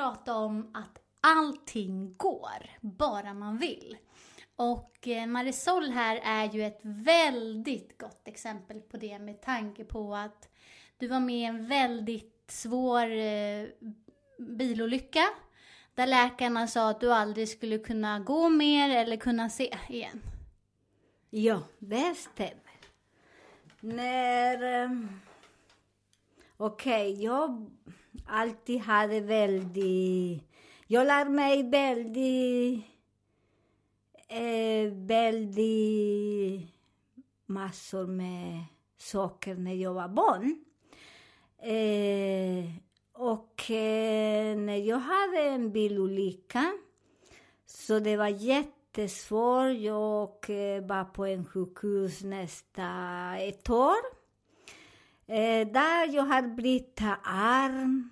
Prata om att allting går, bara man vill. Och eh, Marisol här är ju ett väldigt gott exempel på det med tanke på att du var med i en väldigt svår eh, bilolycka där läkarna sa att du aldrig skulle kunna gå mer eller kunna se igen. Ja, det stämmer. När... Okej, Okej, jag alltid hade väldigt... Jag lärde mig väldigt... Eh, väldigt massor med saker när jag var barn. Eh, och eh, när jag hade en bilolycka så det var jättesvårt. Jag eh, var på en sjukhus nästa ett år. Eh, där jag har brutit arm,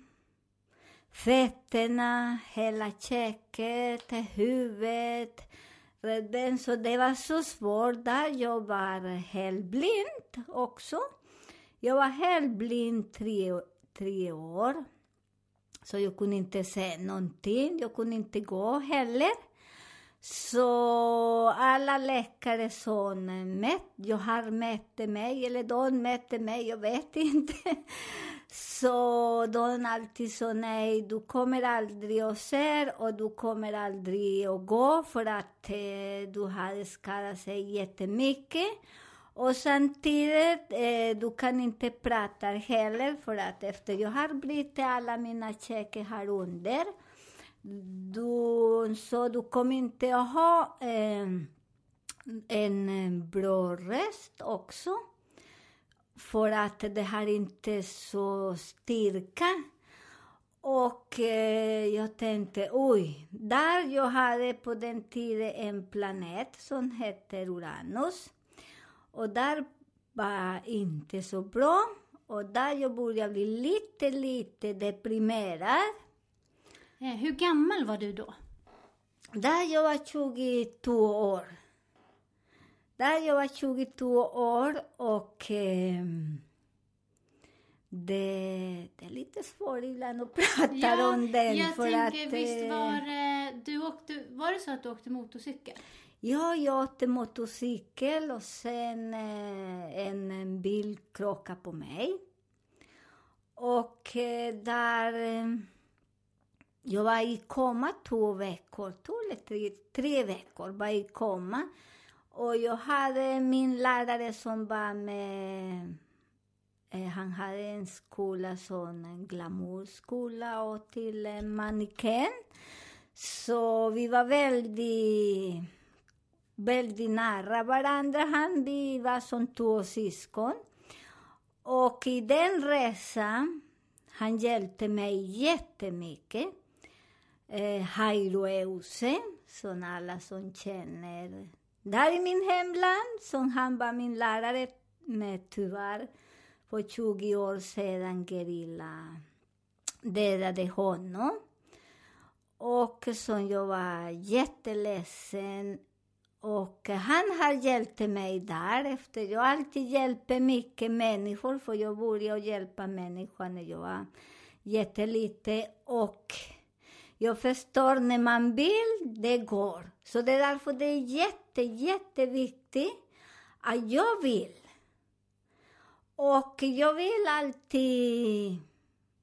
fötterna, hela käket, huvudet. ryggen. Så det var så svårt. Där jag var helt blind också. Jag var helt blind tre, tre år. Så jag kunde inte se någonting. Jag kunde inte gå heller. Så alla läkare som mätt, jag har mätt mig, eller de mätte mig, jag vet inte. Så de alltid sa nej, du kommer aldrig att se och du kommer aldrig att gå för att eh, du har skadat sig jättemycket. Och samtidigt, eh, du kan inte prata heller för att efter jag har brutit alla mina käkar här under, du, så du kommer inte att ha eh, en ehm, bra röst också. För att det har inte så styrka. Och eh, jag tänkte, oj, där jag hade på den tiden en planet som hette Uranus. Och där var inte så bra. Och där jag började bli lite, lite deprimerad. Eh, hur gammal var du då? Där jag var 22 år. Där jag var 22 år och eh, det, det är lite svårt ibland att prata om den. jag för tänker, att, visst eh, var du åkte, var det så att du åkte motorcykel? Ja, jag åkte motorcykel och sen eh, en, en bil krockade på mig. Och eh, där... Jag var i koma två veckor, två eller tre, tre veckor var i koma. Och jag hade min lärare som var med... Eh, han hade en skola, sån en glamourskola och till eh, en mannequin. Så vi var väldigt väldigt nära varandra. Han, vi var som två syskon. Och i den resan, han hjälpte mig jättemycket. Eh, Hailueuse, Euse, som alla som känner. Där i min hemland, som han var min lärare, med, tyvärr för 20 år sedan gerilla dödade honom. Och som jag var jätteledsen och han har hjälpt mig där. Efter Jag alltid hjälper mycket människor, för jag började hjälpa människor när jag var jätteliten. Och jag förstår, när man vill, det går. Så det är därför det är jätte, jätteviktigt att jag vill. Och jag vill alltid...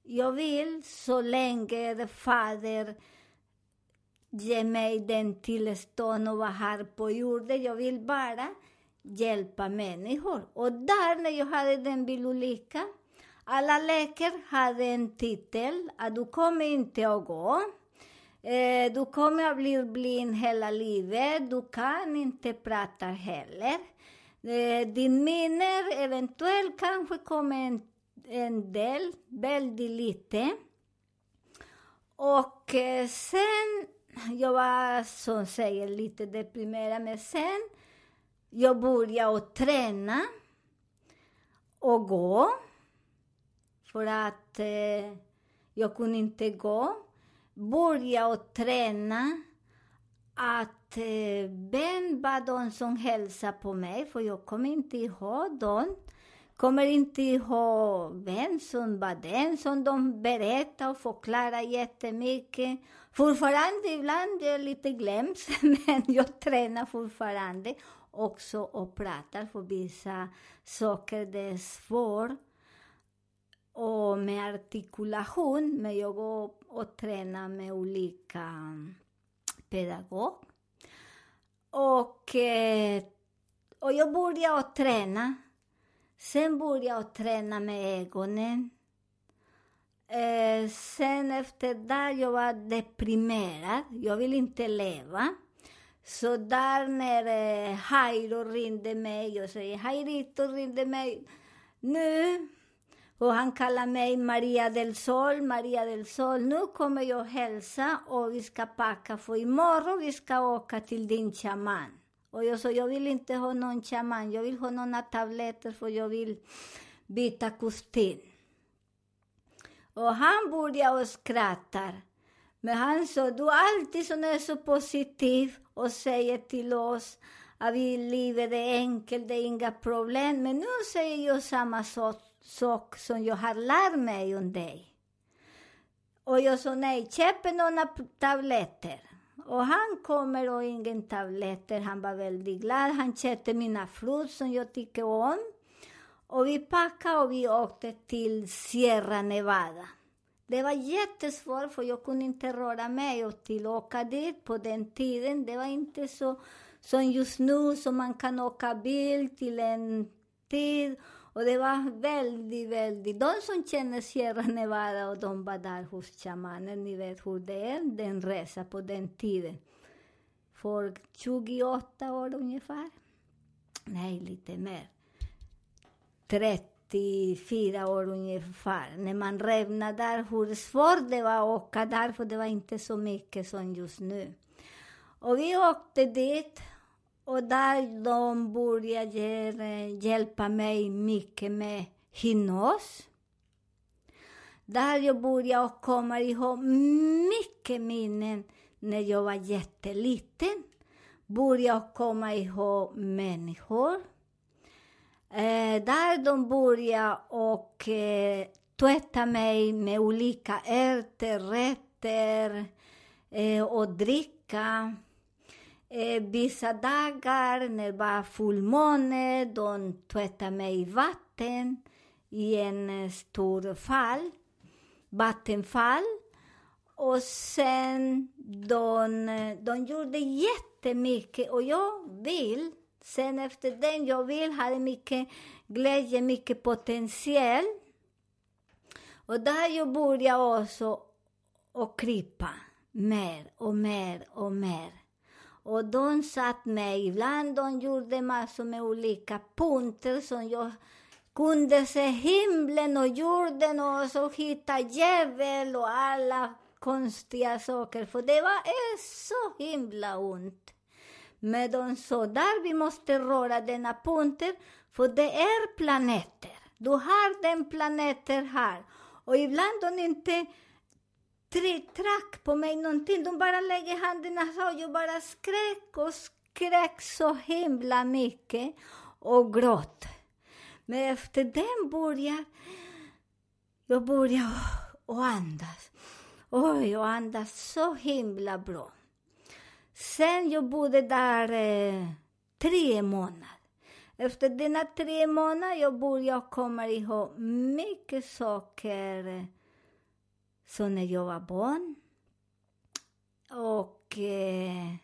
Jag vill så länge Fader ger mig den tillstånd att vara här på jorden. Jag vill bara hjälpa människor. Och där, när jag hade den bilolyckan, alla läkare hade en titel att du kommer inte att gå. Eh, du kommer att bli blind hela livet. Du kan inte prata heller. Eh, din minne eventuellt kanske kommer en, en del, väldigt lite. Och eh, sen, jag var som säger lite deprimerad, men sen jag började att träna och gå. För att eh, jag kunde inte gå börja att träna. Att eh, vem var de som hälsade på mig? För jag kommer inte ihåg dem. Kommer inte ihåg vem som var den som de berättade och förklarade jättemycket. Fortfarande ibland är jag lite glömd, men jag tränar fortfarande också och pratar för vissa saker det är svårt. Och med artikulation, men jag går och tränar med olika pedagog. Och, och jag började att träna. Sen började jag träna med ögonen. Eh, sen efter det jag var deprimerad. Jag ville inte leva. Så där när eh, Jairo ringde mig jag säger Jairito ringde mig nu. Och han kallar mig Maria del Sol, Maria del Sol. Nu kommer jag hälsa och vi ska packa för imorgon vi ska åka till din shaman. Och jag sa, jag vill inte ha någon shaman, jag vill ha några tabletter för jag vill byta kostym. Och han började och skrattar. Men han sa, du är alltid sån är så positiv och säger till oss att vi, livet är enkelt, det är inga problem. Men nu säger jag samma sak, sak som jag har lärt mig om dig. Och jag sa nej, köp några tabletter. Och han kommer och ingen tabletter. Han var väldigt glad. Han köpte mina frukt som jag tycker om. Och vi packade och vi åkte till Sierra Nevada. Det var jättesvårt för jag kunde inte röra mig och till åka dit på den tiden. Det var inte så som just nu som man kan åka bil till en tid. Och det var väldigt, väldigt... De som känner Sierra Nevada och de var där hos shamanen, ni vet hur det är, den resa på den tiden. För 28 år ungefär. Nej, lite mer. 34 år ungefär. När man räknar där hur svårt det var att åka där, för det var inte så mycket som just nu. Och vi åkte dit och där de började hjälpa mig mycket med hypnos. Där jag började komma ihåg mycket minnen när jag var jätteliten. Började komma ihåg människor. Eh, där de började och eh, tvätta mig med olika ärtor, rätter eh, och dricka. Eh, vissa dagar när det var fullmåne, de tvättade mig i vatten i en eh, stor fall, vattenfall. Och sen de, eh, de gjorde jättemycket och jag vill, sen efter den, jag vill ha mycket glädje, mycket potential. Och där jag började också att krypa mer och mer och mer. Och de satt mig, ibland de gjorde massor med olika punkter som jag kunde se himlen och jorden och så hitta djävul och alla konstiga saker, för det var så himla ont. Men de sa, där vi måste röra denna punkter, för det är planeter. Du har den planeter här. Och ibland de inte track på mig någonting. De bara lägger händerna så och jag bara skrek och skrek så himla mycket och gråt. Men efter den började jag började och andas. Oj, jag andas så himla bra. Sen jag bodde där eh, tre månader. Efter denna tre månader jag började komma ihåg mycket saker eh, så när jag var barn och eh,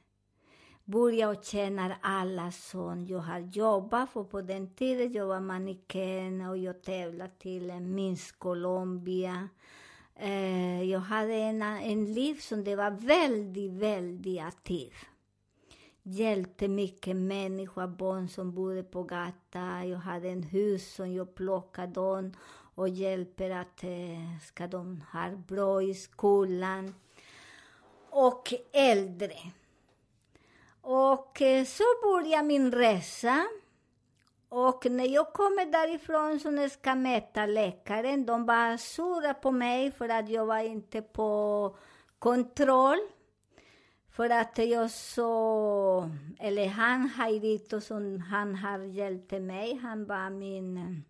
började känna alla som jag har jobbat för på den tiden jag var mannequin och jag tävlade till Miss Colombia. Eh, jag hade en, en liv som det var väldigt, väldigt aktiv. Hjälpte mycket människor, barn som bodde på gatan. Jag hade en hus som jag plockade dem och hjälper att eh, ska de ha bra i skolan. Och äldre. Och eh, så började min resa. Och när jag kommer därifrån så ska möta läkaren, de var sura på mig för att jag var inte på kontroll. För att jag så, eller han Hairito som han har hjälpt mig, han var min,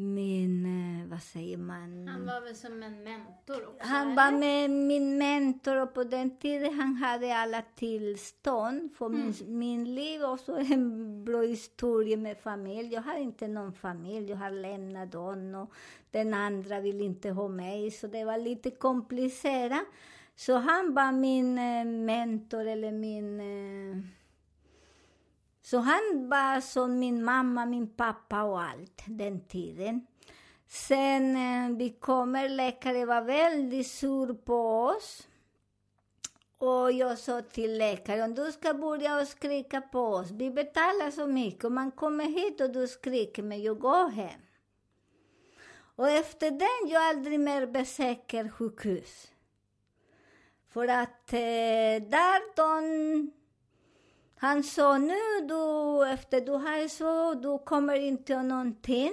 min, eh, vad säger man? Han var väl som en mentor också? Han eller? var med min mentor och på den tiden han hade alla tillstånd för min, min liv och så en bra historia med familj. Jag har inte någon familj, jag har lämnat dem och den andra vill inte ha mig, så det var lite komplicerat. Så han var min eh, mentor eller min... Så han var som min mamma, min pappa och allt den tiden. Sen eh, vi kommer, läkaren var väldigt sur på oss. Och jag sa till läkaren, du ska börja och skrika på oss. Vi betalar så mycket. Om man kommer hit och du skriker, men jag går hem. Och efter den, jag aldrig mer besöker sjukhus. För att eh, där de... Han sa nu, du, efter du har så, du kommer inte ha någonting.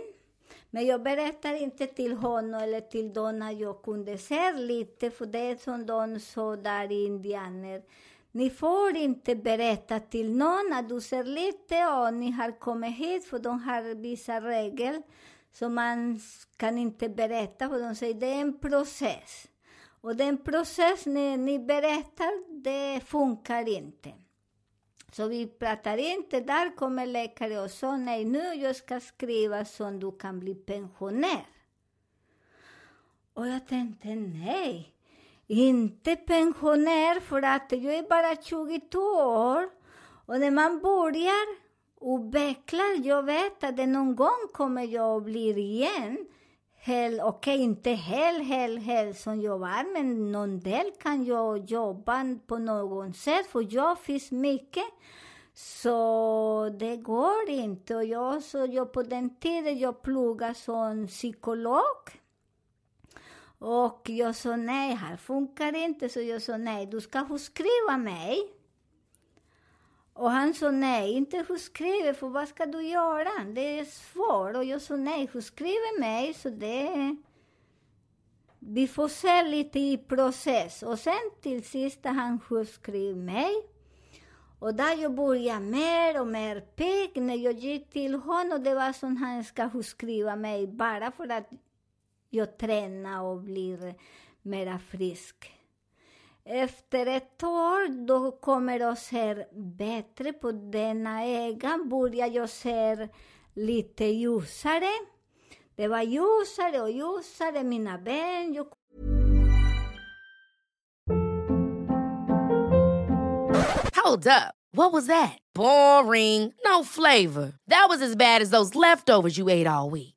Men jag berättar inte till honom eller till dem att jag kunde se lite, för det är som de sa där i indianer. Ni får inte berätta till någon att du ser lite och ni har kommit hit, för de har vissa regler Så man kan inte berätta, för de säger det är en process. Och den process ni, ni berättar, det funkar inte. Så vi pratar inte, där kommer läkare och sa nej, nu jag ska skriva så du kan bli pensionär. Och jag tänkte nej, inte pensionär för att jag är bara 22 år. Och när man börjar utveckla, jag vet att någon gång kommer jag att bli igen hel, okej, okay, inte hel, hel, hel som jag var, men någon del kan jag jobba på något sätt, för jag finns mycket. Så det går inte. Och jag, så jag på den tiden jag pluggade som psykolog. Och jag sa nej, här funkar inte. Så jag sa nej, du ska skriva mig. Och han sa nej, inte skriver för vad ska du göra? Det är svårt. Och jag sa nej, skriver mig, så det... Vi får se lite i process. Och sen till sist han sjukskrev mig. Och där jag började mer och mer pigg, när jag gick till honom, det var som han ska sjukskriva mig bara för att jag tränar och blir mera frisk. Efter ett år då kommer jag se bättre på denna öga, börjar jag se lite ljusare. Det var ljusare och ljusare, mina ben. Jag Hold up. What was that? Boring. No flavor. That was as bad as those leftovers you ate all week.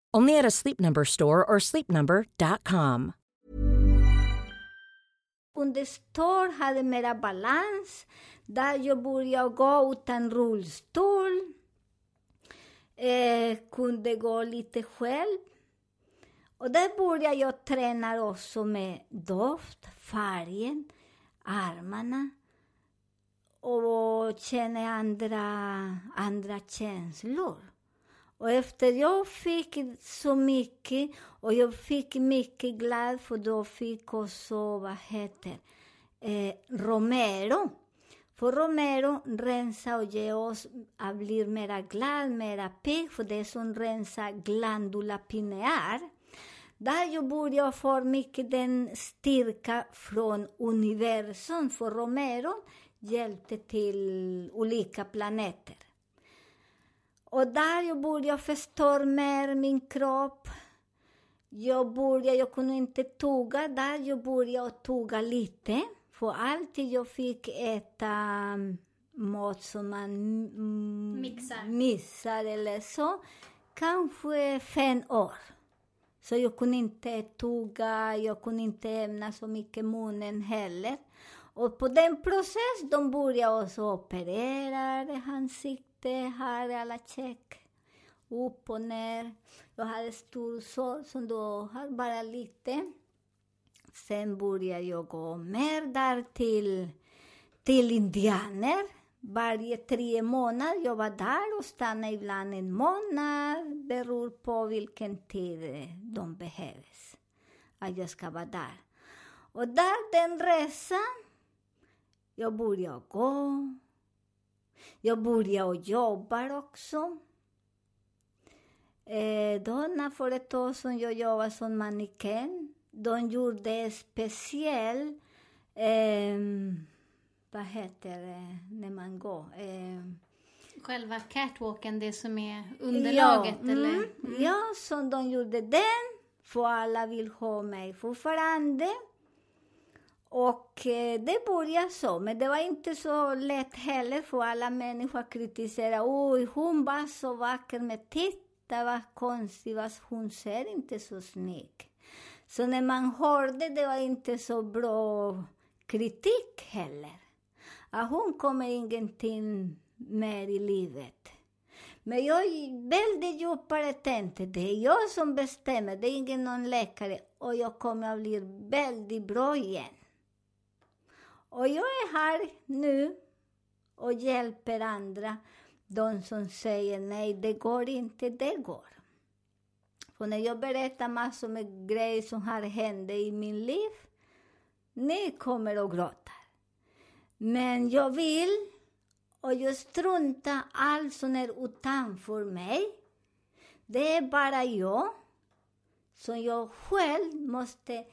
Only at a Sleep Number store or sleepnumber.com. Under stå, hade mera balans, där jag började gå utan rullstol. Eh, kunde gå lite själv. Och där började jag träna också med doft, färgen, armarna och känna andra, andra känslor. Och efter jag fick så mycket, och jag fick mycket glad för då fick också, vad heter eh, Romero. För Romero rensar och ger oss, att bli mera glad, mera pigg, för det är som rensar glandula Pinear. Där jag började få mycket den styrka från universum, för Romero hjälpte till olika planeter. Och där jag började förstå mer min kropp. Jag började, jag kunde inte tugga, där jag började tugga lite. För alltid jag fick äta mat som man mm, Mixar. missar eller så. Kanske fem år. Så jag kunde inte tugga, jag kunde inte ämna så mycket munnen heller. Och på den processen, de började också operera det här alla check. Upp och ner. Jag hade stor sorg, som då har bara lite. Sen började jag gå mer där till, till indianer. Varje tre månader jag var där och stannade ibland en månad. Beror på vilken tid de behövs. Att jag ska vara där. Och där, den resan, jag började gå. Jag började jobba också. Eh, då när för ett år sedan jag jobbade som mannequin, de gjorde speciell, eh, vad heter det när man går? Eh, Själva catwalken, det som är underlaget ja, eller? Mm, Ja, så de gjorde den, för alla vill ha mig fortfarande. Och eh, det började så, men det var inte så lätt heller för alla människor kritiserade. Oj, hon var så vacker, men titta vad konstig, vad hon ser inte så snygg. Så när man hörde det var inte så bra kritik heller. Att hon kommer ingenting mer i livet. Men jag väldigt djupare tänkte, det är jag som bestämmer, det är ingen någon läkare. Och jag kommer att bli väldigt bra igen. Och jag är här nu och hjälper andra. De som säger nej, det går inte, det går. För när jag berättar massor med grejer som har hänt i min liv, ni kommer och gråter. Men jag vill, och jag struntar allt som är utanför mig. Det är bara jag, som jag själv måste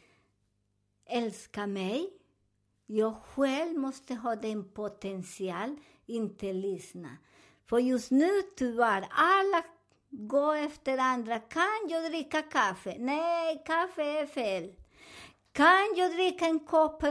älska mig. Jag själv måste ha den potential, inte lyssna. För just nu, tyvärr, alla går efter andra. Kan jag dricka kaffe? Nej, kaffe är fel. Kan jag dricka en kopp eh,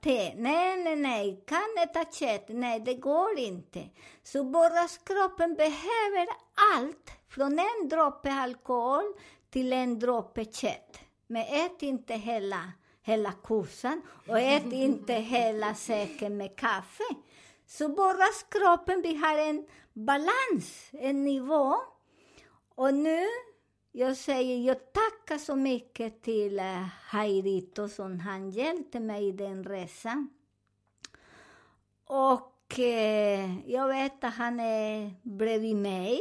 te? Nej, nej, nej. Kan äta kött? Nej, det går inte. Så bara kroppen behöver allt, från en droppe alkohol till en droppe kött. Men ät inte hela, hela kossan och ät inte hela säcken med kaffe. Så kroppen, vi har en balans, en nivå. Och nu jag säger, jag tackar så mycket till eh, Hairito som han hjälpte mig i den resan. Och eh, jag vet att han är bredvid mig.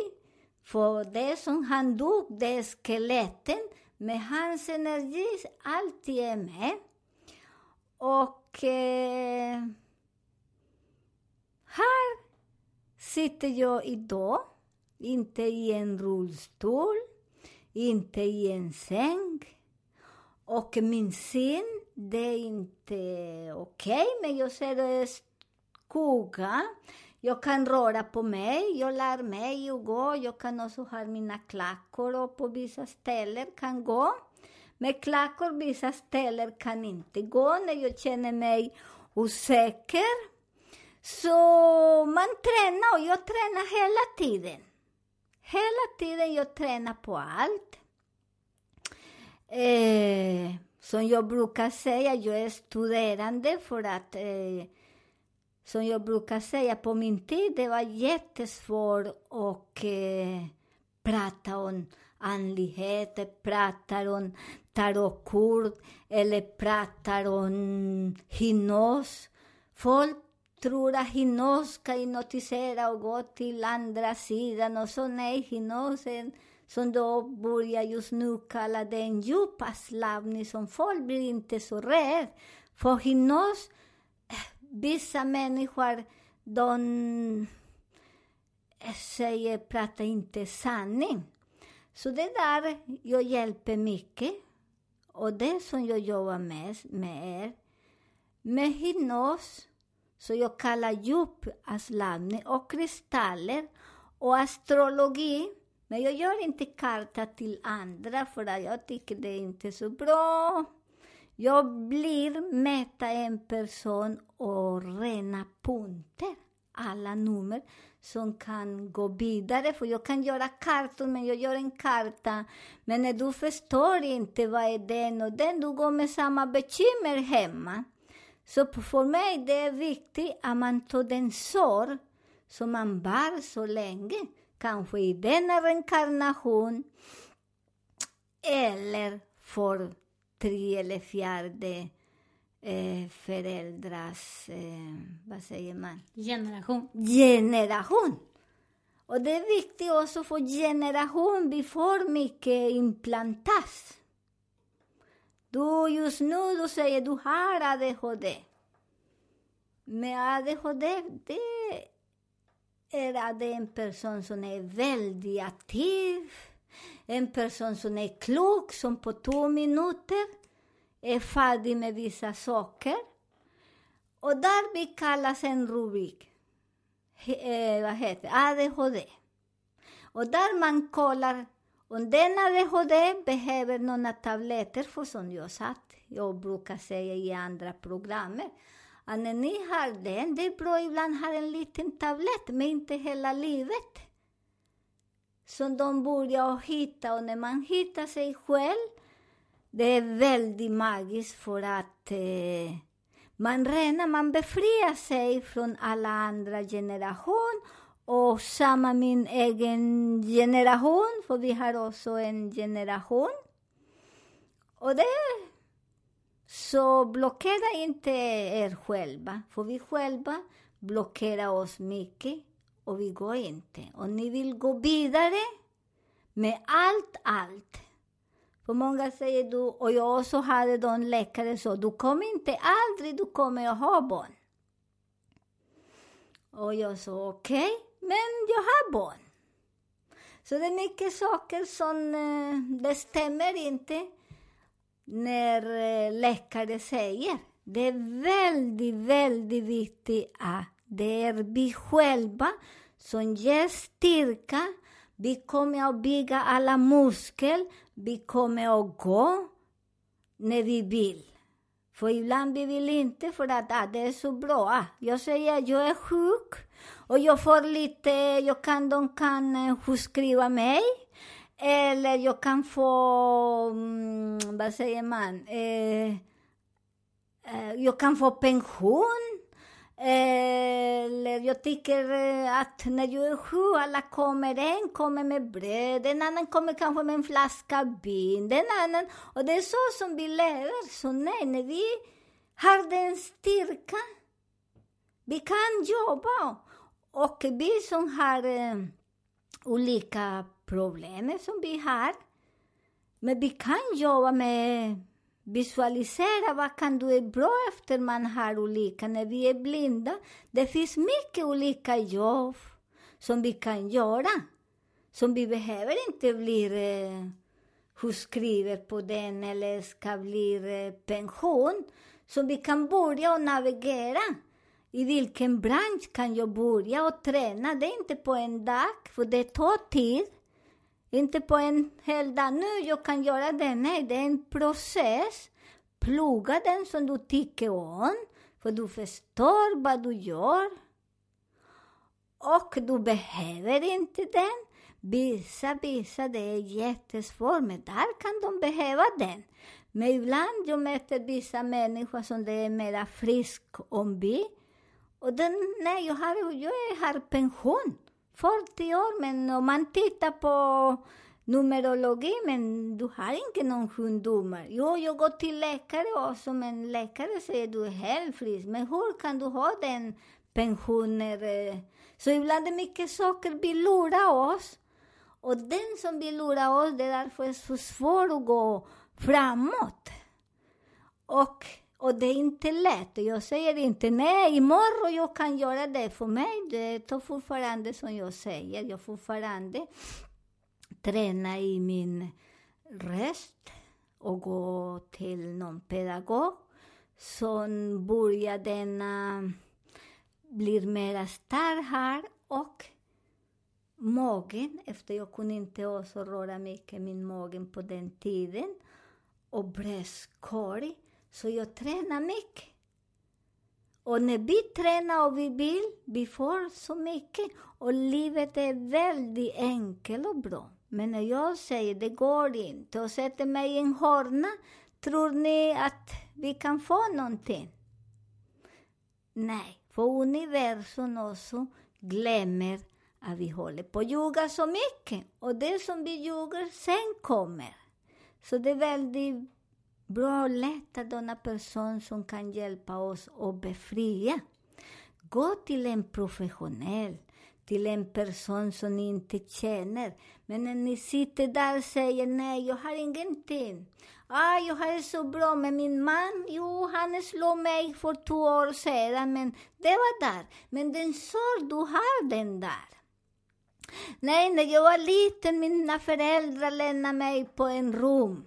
För det som han dog, det är skeletten. Men hans energi alltid är med. Och eh, här sitter jag idag. Inte i en rullstol inte i en säng. Och min syn, det är inte okej, okay, men jag ser skugga. Jag kan röra på mig, jag lär mig att gå. Jag kan också ha mina klackor och på vissa ställen kan gå. Med klackor vissa ställen kan inte gå när jag känner mig osäker. Så man tränar och jag tränar hela tiden. Hela tiden jag tränar på allt. Eh, som jag brukar säga, jag är studerande för att eh, som jag brukar säga, på min tid det var jättesvårt att eh, prata om andligheter, pratar om tarotkort eller pratar om hypnos. Folk tror att hypnos ska hypnotisera och gå till andra sidan och så nej, hypnosen som då börjar just nu kalla det en djup avslappning som folk blir inte så rädd. För hypnos, vissa människor, de säger, pratar inte sanning. Så det där jag hjälper mycket. Och det som jag jobbar mest med är med hypnos, så jag kallar djup avslappning och kristaller och astrologi. Men jag gör inte karta till andra för jag tycker det är inte så bra. Jag blir mäta en person och rena punkter, alla nummer som kan gå vidare. För jag kan göra kartor, men jag gör en karta. Men när du förstår inte vad är den och den, du går med samma bekymmer hemma. Så för mig det är viktigt att man tar den sorg som man bar så länge, kanske i denna reinkarnation, eller för tre eller fjärde eh, föräldrars, eh, vad säger man, Generation. generation. Och det är viktigt också för generation, vi får mycket implantas. Du just nu, du säger du har ADHD. Men ADHD, det är det är en person som är väldigt aktiv, en person som är klok, som på två minuter är färdig med vissa saker. Och där vi kallas en rubrik, He- eh, vad heter det? ADHD. Och där man kollar om den ADHD behöver några tabletter, för som jag satt, jag brukar säga i andra program, att när ni har den, det är bra ibland ha en liten tablett, men inte hela livet. Som de börjar hitta, och när man hittar sig själv, det är väldigt magiskt för att eh, man renar, man befriar sig från alla andra generation. Och samma min egen generation, för vi har också en generation. Och det så blockera inte er själva, för vi själva blockerar oss mycket och vi går inte. Och ni vill gå vidare med allt, allt. För många säger du, och jag också hade de läkare så, du kommer inte aldrig, du kommer att ha barn. Och jag sa okej, okay, men jag har barn. Så det är mycket saker som eh, det stämmer inte när eh, läkare säger. Det är väldigt, väldigt viktigt att det är vi själva som ger styrka. Vi kommer att bygga alla muskler. Vi kommer att gå när vi vill. För ibland vi vill inte för att ah, det är så bra. Ah, jag säger att jag är sjuk och jag får lite, jag kan, de kan eh, sjukskriva mig. Eller jag kan få, mm, vad säger man, eh, eh, jag kan få pension. Eller jag tycker att när jag är sju, alla kommer, en kommer med bröd, en annan kommer kanske med en flaska vin, den annan, och det är så som vi lever. Så nej, när vi har den styrka, vi kan jobba. Och vi som har eh, olika problem som vi har, men vi kan jobba med visualisera vad kan du är bra efter man har olika, när vi är blinda. Det finns mycket olika jobb som vi kan göra. Som vi behöver inte bli eh, sjukskriven på den eller ska bli eh, pension. Som vi kan börja och navigera. I vilken bransch kan jag börja och träna? Det är inte på en dag, för det tar tid. Inte på en hel dag. Nu jag kan göra det. Nej, det är en process. Plugga den som du tycker om, för du förstår vad du gör. Och du behöver inte den. Vissa, vissa, det är jättesvårt, men där kan de behöva den. Men ibland jag möter vissa människor som det är mera frisk om vi. Och den, nej, jag har, jag har pension. 40 år, men om man tittar på numerologi, men du har inte någon sjukdomar. Jo, jag går till läkare också, men läkare säger du är helt frisk. Men hur kan du ha den pensioner? Så ibland är mycket saker vi lurar oss. Och den som vill lura oss, det är därför det är så svårt att gå framåt. Och, och det är inte lätt. Jag säger inte nej, imorgon jag kan göra det. För mig, det tar fortfarande som jag säger, jag fortfarande träna i min röst och gå till någon pedagog som börjar denna blir mera stark här och magen, efter jag kunde inte också röra mycket min magen på den tiden och bröstkorg, så jag tränar mycket. Och när vi tränar och vi vill, vi får så mycket. Och livet är väldigt enkelt och bra. Men när jag säger det går inte och sätter mig i en hörna, tror ni att vi kan få någonting? Nej, för universum också glömmer att vi håller på att ljuga så mycket. Och det som vi ljuger sen kommer. Så det är väldigt bra och leta denna person som kan hjälpa oss att befria. Gå till en professionell, till en person som ni inte känner. Men när ni sitter där och säger nej, jag har ingenting. Ah, jag har det så bra med min man. Jo, han slog mig för två år sedan, men det var där. Men den sorg, du har den där. Nej, när jag var liten, mina föräldrar lämnade mig på en rum.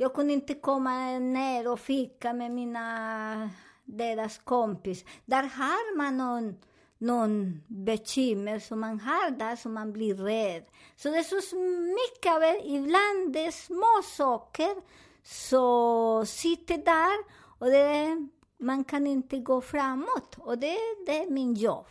Jag kunde inte komma ner och fika med mina, deras kompis. Där har man någon, någon bekymmer som man har där, som man blir rädd. Så det är så mycket av det, ibland det är små saker, så sitter där och det, man kan inte gå framåt. Och det, det är min jobb.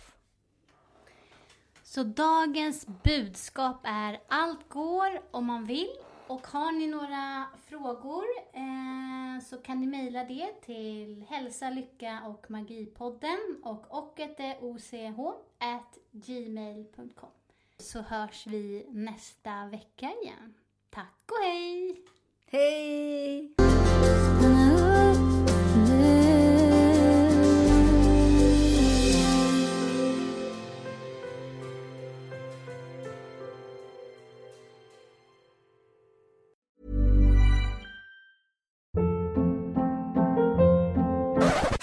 Så dagens budskap är allt går om man vill. Och har ni några frågor eh, så kan ni mejla det till hälsa, lycka och magipodden och ocket gmail.com. Så hörs vi nästa vecka igen. Tack och hej! Hej!